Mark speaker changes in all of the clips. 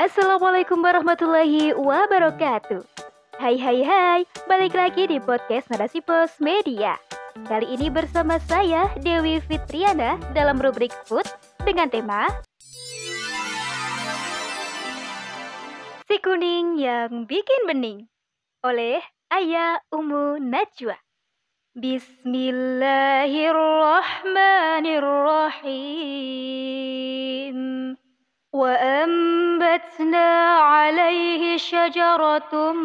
Speaker 1: Assalamualaikum warahmatullahi wabarakatuh. Hai hai hai, balik lagi di podcast Narasi Pos Media. Kali ini bersama saya Dewi Fitriana dalam rubrik Food dengan tema Si Kuning yang Bikin Bening oleh Ayah Umu Najwa. Bismillahirrahmanirrahim. Wa ambatna alaihi syajaratum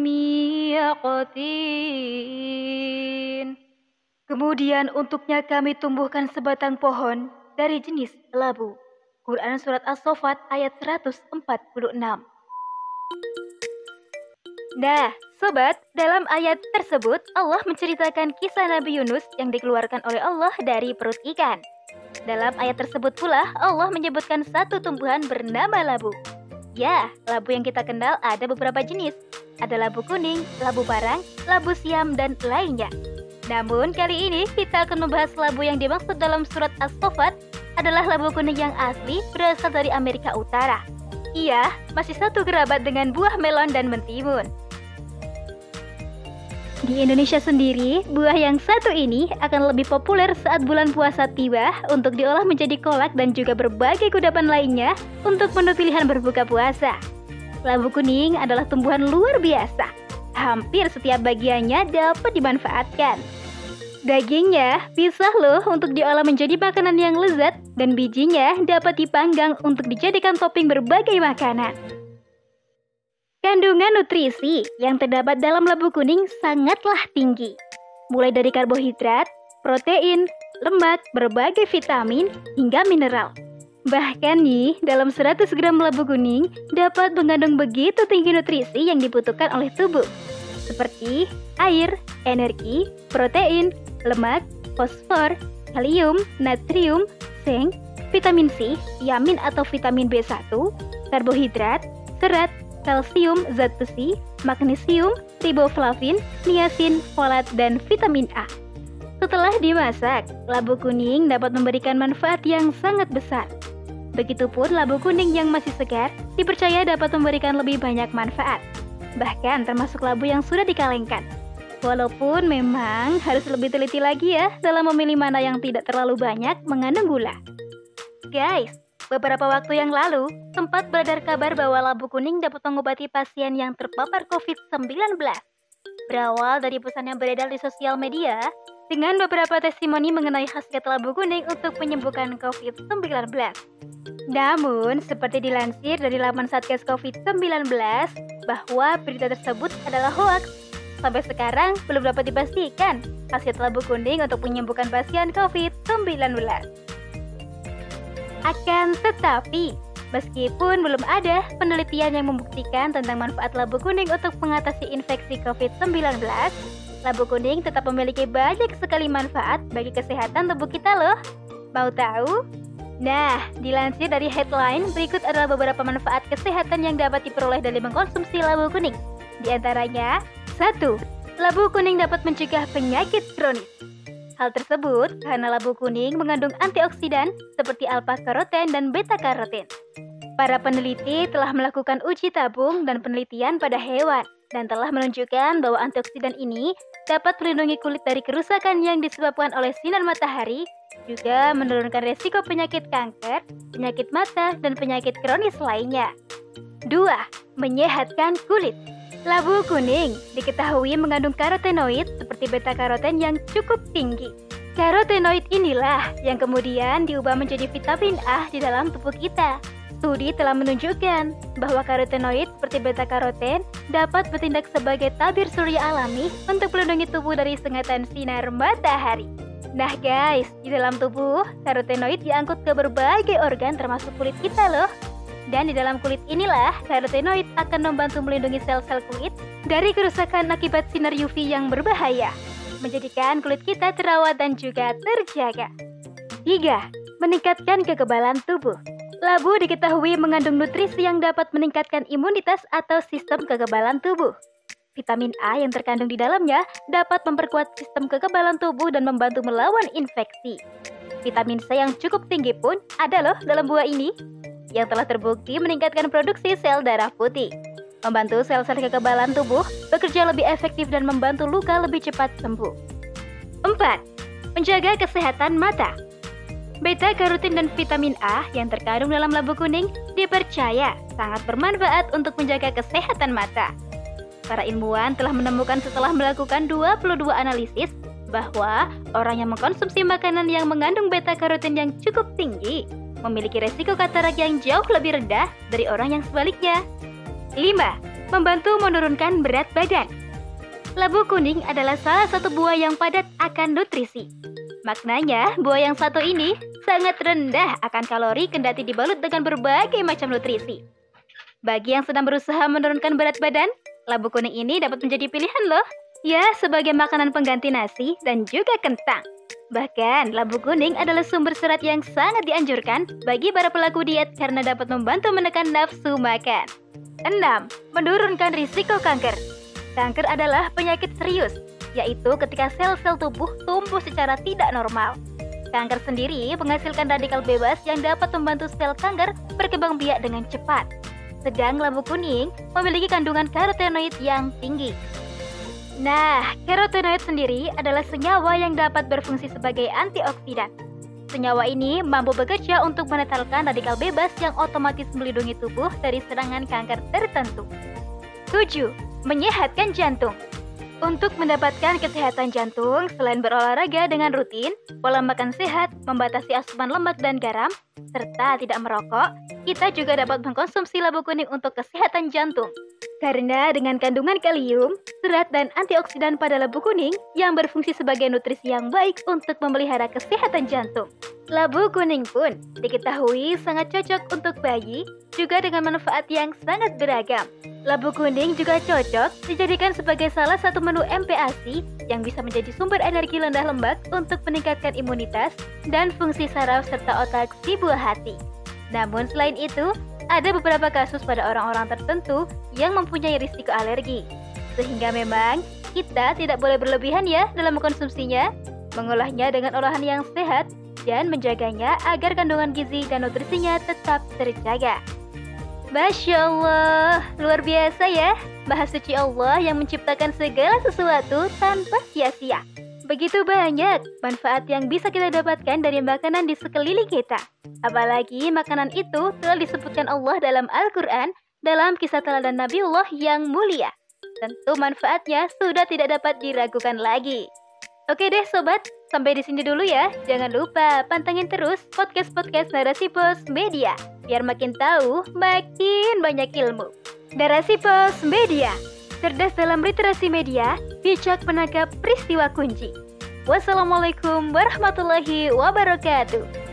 Speaker 1: miyakotin. Kemudian untuknya kami tumbuhkan sebatang pohon dari jenis labu. Quran Surat As-Sofat ayat 146. Nah, sobat, dalam ayat tersebut Allah menceritakan kisah Nabi Yunus yang dikeluarkan oleh Allah dari perut ikan. Dalam ayat tersebut pula Allah menyebutkan satu tumbuhan bernama labu. Ya, labu yang kita kenal ada beberapa jenis. Ada labu kuning, labu parang, labu siam, dan lainnya. Namun kali ini kita akan membahas labu yang dimaksud dalam surat As-Sofat adalah labu kuning yang asli berasal dari Amerika Utara. Ia masih satu kerabat dengan buah melon dan mentimun. Di Indonesia sendiri, buah yang satu ini akan lebih populer saat bulan puasa tiba untuk diolah menjadi kolak dan juga berbagai kudapan lainnya untuk menu pilihan berbuka puasa. Labu kuning adalah tumbuhan luar biasa. Hampir setiap bagiannya dapat dimanfaatkan. Dagingnya bisa loh untuk diolah menjadi makanan yang lezat dan bijinya dapat dipanggang untuk dijadikan topping berbagai makanan. Kandungan nutrisi yang terdapat dalam labu kuning sangatlah tinggi. Mulai dari karbohidrat, protein, lemak, berbagai vitamin, hingga mineral. Bahkan nih, dalam 100 gram labu kuning dapat mengandung begitu tinggi nutrisi yang dibutuhkan oleh tubuh. Seperti air, energi, protein, lemak, fosfor, kalium, natrium, zinc, vitamin C, yamin atau vitamin B1, karbohidrat, serat, kalsium, zat besi, magnesium, riboflavin, niacin, folat, dan vitamin A. Setelah dimasak, labu kuning dapat memberikan manfaat yang sangat besar. Begitupun labu kuning yang masih segar dipercaya dapat memberikan lebih banyak manfaat, bahkan termasuk labu yang sudah dikalengkan. Walaupun memang harus lebih teliti lagi ya dalam memilih mana yang tidak terlalu banyak mengandung gula. Guys, Beberapa waktu yang lalu, sempat beredar kabar bahwa labu kuning dapat mengobati pasien yang terpapar COVID-19. Berawal dari pesan yang beredar di sosial media, dengan beberapa testimoni mengenai khasiat labu kuning untuk menyembuhkan COVID-19. Namun, seperti dilansir dari laman Satgas COVID-19, bahwa berita tersebut adalah hoaks. Sampai sekarang belum dapat dipastikan khasiat labu kuning untuk menyembuhkan pasien COVID-19. Akan tetapi, meskipun belum ada penelitian yang membuktikan tentang manfaat labu kuning untuk mengatasi infeksi COVID-19, labu kuning tetap memiliki banyak sekali manfaat bagi kesehatan tubuh kita loh. Mau tahu? Nah, dilansir dari headline, berikut adalah beberapa manfaat kesehatan yang dapat diperoleh dari mengkonsumsi labu kuning. Di antaranya, 1. Labu kuning dapat mencegah penyakit kronis. Hal tersebut karena labu kuning mengandung antioksidan seperti alpha-karoten dan beta-karoten. Para peneliti telah melakukan uji tabung dan penelitian pada hewan dan telah menunjukkan bahwa antioksidan ini dapat melindungi kulit dari kerusakan yang disebabkan oleh sinar matahari, juga menurunkan resiko penyakit kanker, penyakit mata, dan penyakit kronis lainnya. 2. Menyehatkan kulit. Labu kuning diketahui mengandung karotenoid seperti beta-karoten yang cukup tinggi. Karotenoid inilah yang kemudian diubah menjadi vitamin A di dalam tubuh kita. Studi telah menunjukkan bahwa karotenoid seperti beta-karoten dapat bertindak sebagai tabir surya alami untuk melindungi tubuh dari sengatan sinar matahari. Nah guys, di dalam tubuh, karotenoid diangkut ke berbagai organ termasuk kulit kita loh. Dan di dalam kulit inilah karotenoid akan membantu melindungi sel-sel kulit dari kerusakan akibat sinar UV yang berbahaya, menjadikan kulit kita terawat dan juga terjaga. 3. Meningkatkan kekebalan tubuh. Labu diketahui mengandung nutrisi yang dapat meningkatkan imunitas atau sistem kekebalan tubuh. Vitamin A yang terkandung di dalamnya dapat memperkuat sistem kekebalan tubuh dan membantu melawan infeksi. Vitamin C yang cukup tinggi pun ada loh dalam buah ini yang telah terbukti meningkatkan produksi sel darah putih. Membantu sel-sel kekebalan tubuh bekerja lebih efektif dan membantu luka lebih cepat sembuh. 4. Menjaga kesehatan mata. Beta karotin dan vitamin A yang terkandung dalam labu kuning dipercaya sangat bermanfaat untuk menjaga kesehatan mata. Para ilmuwan telah menemukan setelah melakukan 22 analisis bahwa orang yang mengkonsumsi makanan yang mengandung beta karotin yang cukup tinggi memiliki resiko katarak yang jauh lebih rendah dari orang yang sebaliknya. 5. Membantu menurunkan berat badan. Labu kuning adalah salah satu buah yang padat akan nutrisi. Maknanya, buah yang satu ini sangat rendah akan kalori kendati dibalut dengan berbagai macam nutrisi. Bagi yang sedang berusaha menurunkan berat badan, labu kuning ini dapat menjadi pilihan loh. Ya, sebagai makanan pengganti nasi dan juga kentang. Bahkan, labu kuning adalah sumber serat yang sangat dianjurkan bagi para pelaku diet karena dapat membantu menekan nafsu makan. 6. Menurunkan risiko kanker. Kanker adalah penyakit serius, yaitu ketika sel-sel tubuh tumbuh secara tidak normal. Kanker sendiri menghasilkan radikal bebas yang dapat membantu sel kanker berkembang biak dengan cepat. Sedang labu kuning memiliki kandungan karotenoid yang tinggi, Nah, karotenoid sendiri adalah senyawa yang dapat berfungsi sebagai antioksidan. Senyawa ini mampu bekerja untuk menetralkan radikal bebas yang otomatis melindungi tubuh dari serangan kanker tertentu. 7. Menyehatkan jantung. Untuk mendapatkan kesehatan jantung, selain berolahraga dengan rutin, pola makan sehat, membatasi asupan lemak dan garam, serta tidak merokok, kita juga dapat mengkonsumsi labu kuning untuk kesehatan jantung. Karena dengan kandungan kalium, serat, dan antioksidan pada labu kuning yang berfungsi sebagai nutrisi yang baik untuk memelihara kesehatan jantung. Labu kuning pun diketahui sangat cocok untuk bayi, juga dengan manfaat yang sangat beragam. Labu kuning juga cocok dijadikan sebagai salah satu menu MPASI yang bisa menjadi sumber energi rendah lemak untuk meningkatkan imunitas dan fungsi saraf serta otak si buah hati. Namun selain itu, ada beberapa kasus pada orang-orang tertentu yang mempunyai risiko alergi. Sehingga memang kita tidak boleh berlebihan ya dalam mengkonsumsinya, mengolahnya dengan olahan yang sehat, dan menjaganya agar kandungan gizi dan nutrisinya tetap terjaga. Masya Allah, luar biasa ya, Bahas suci Allah yang menciptakan segala sesuatu tanpa sia-sia. Begitu banyak manfaat yang bisa kita dapatkan dari makanan di sekeliling kita. Apalagi makanan itu telah disebutkan Allah dalam Al-Quran dalam kisah teladan Nabiullah yang mulia. Tentu manfaatnya sudah tidak dapat diragukan lagi. Oke deh sobat, sampai di sini dulu ya. Jangan lupa pantengin terus podcast-podcast Narasi Pos Media biar makin tahu, makin banyak ilmu. Narasi Pos Media cerdas dalam literasi media, bijak menangkap peristiwa kunci. Wassalamualaikum warahmatullahi wabarakatuh.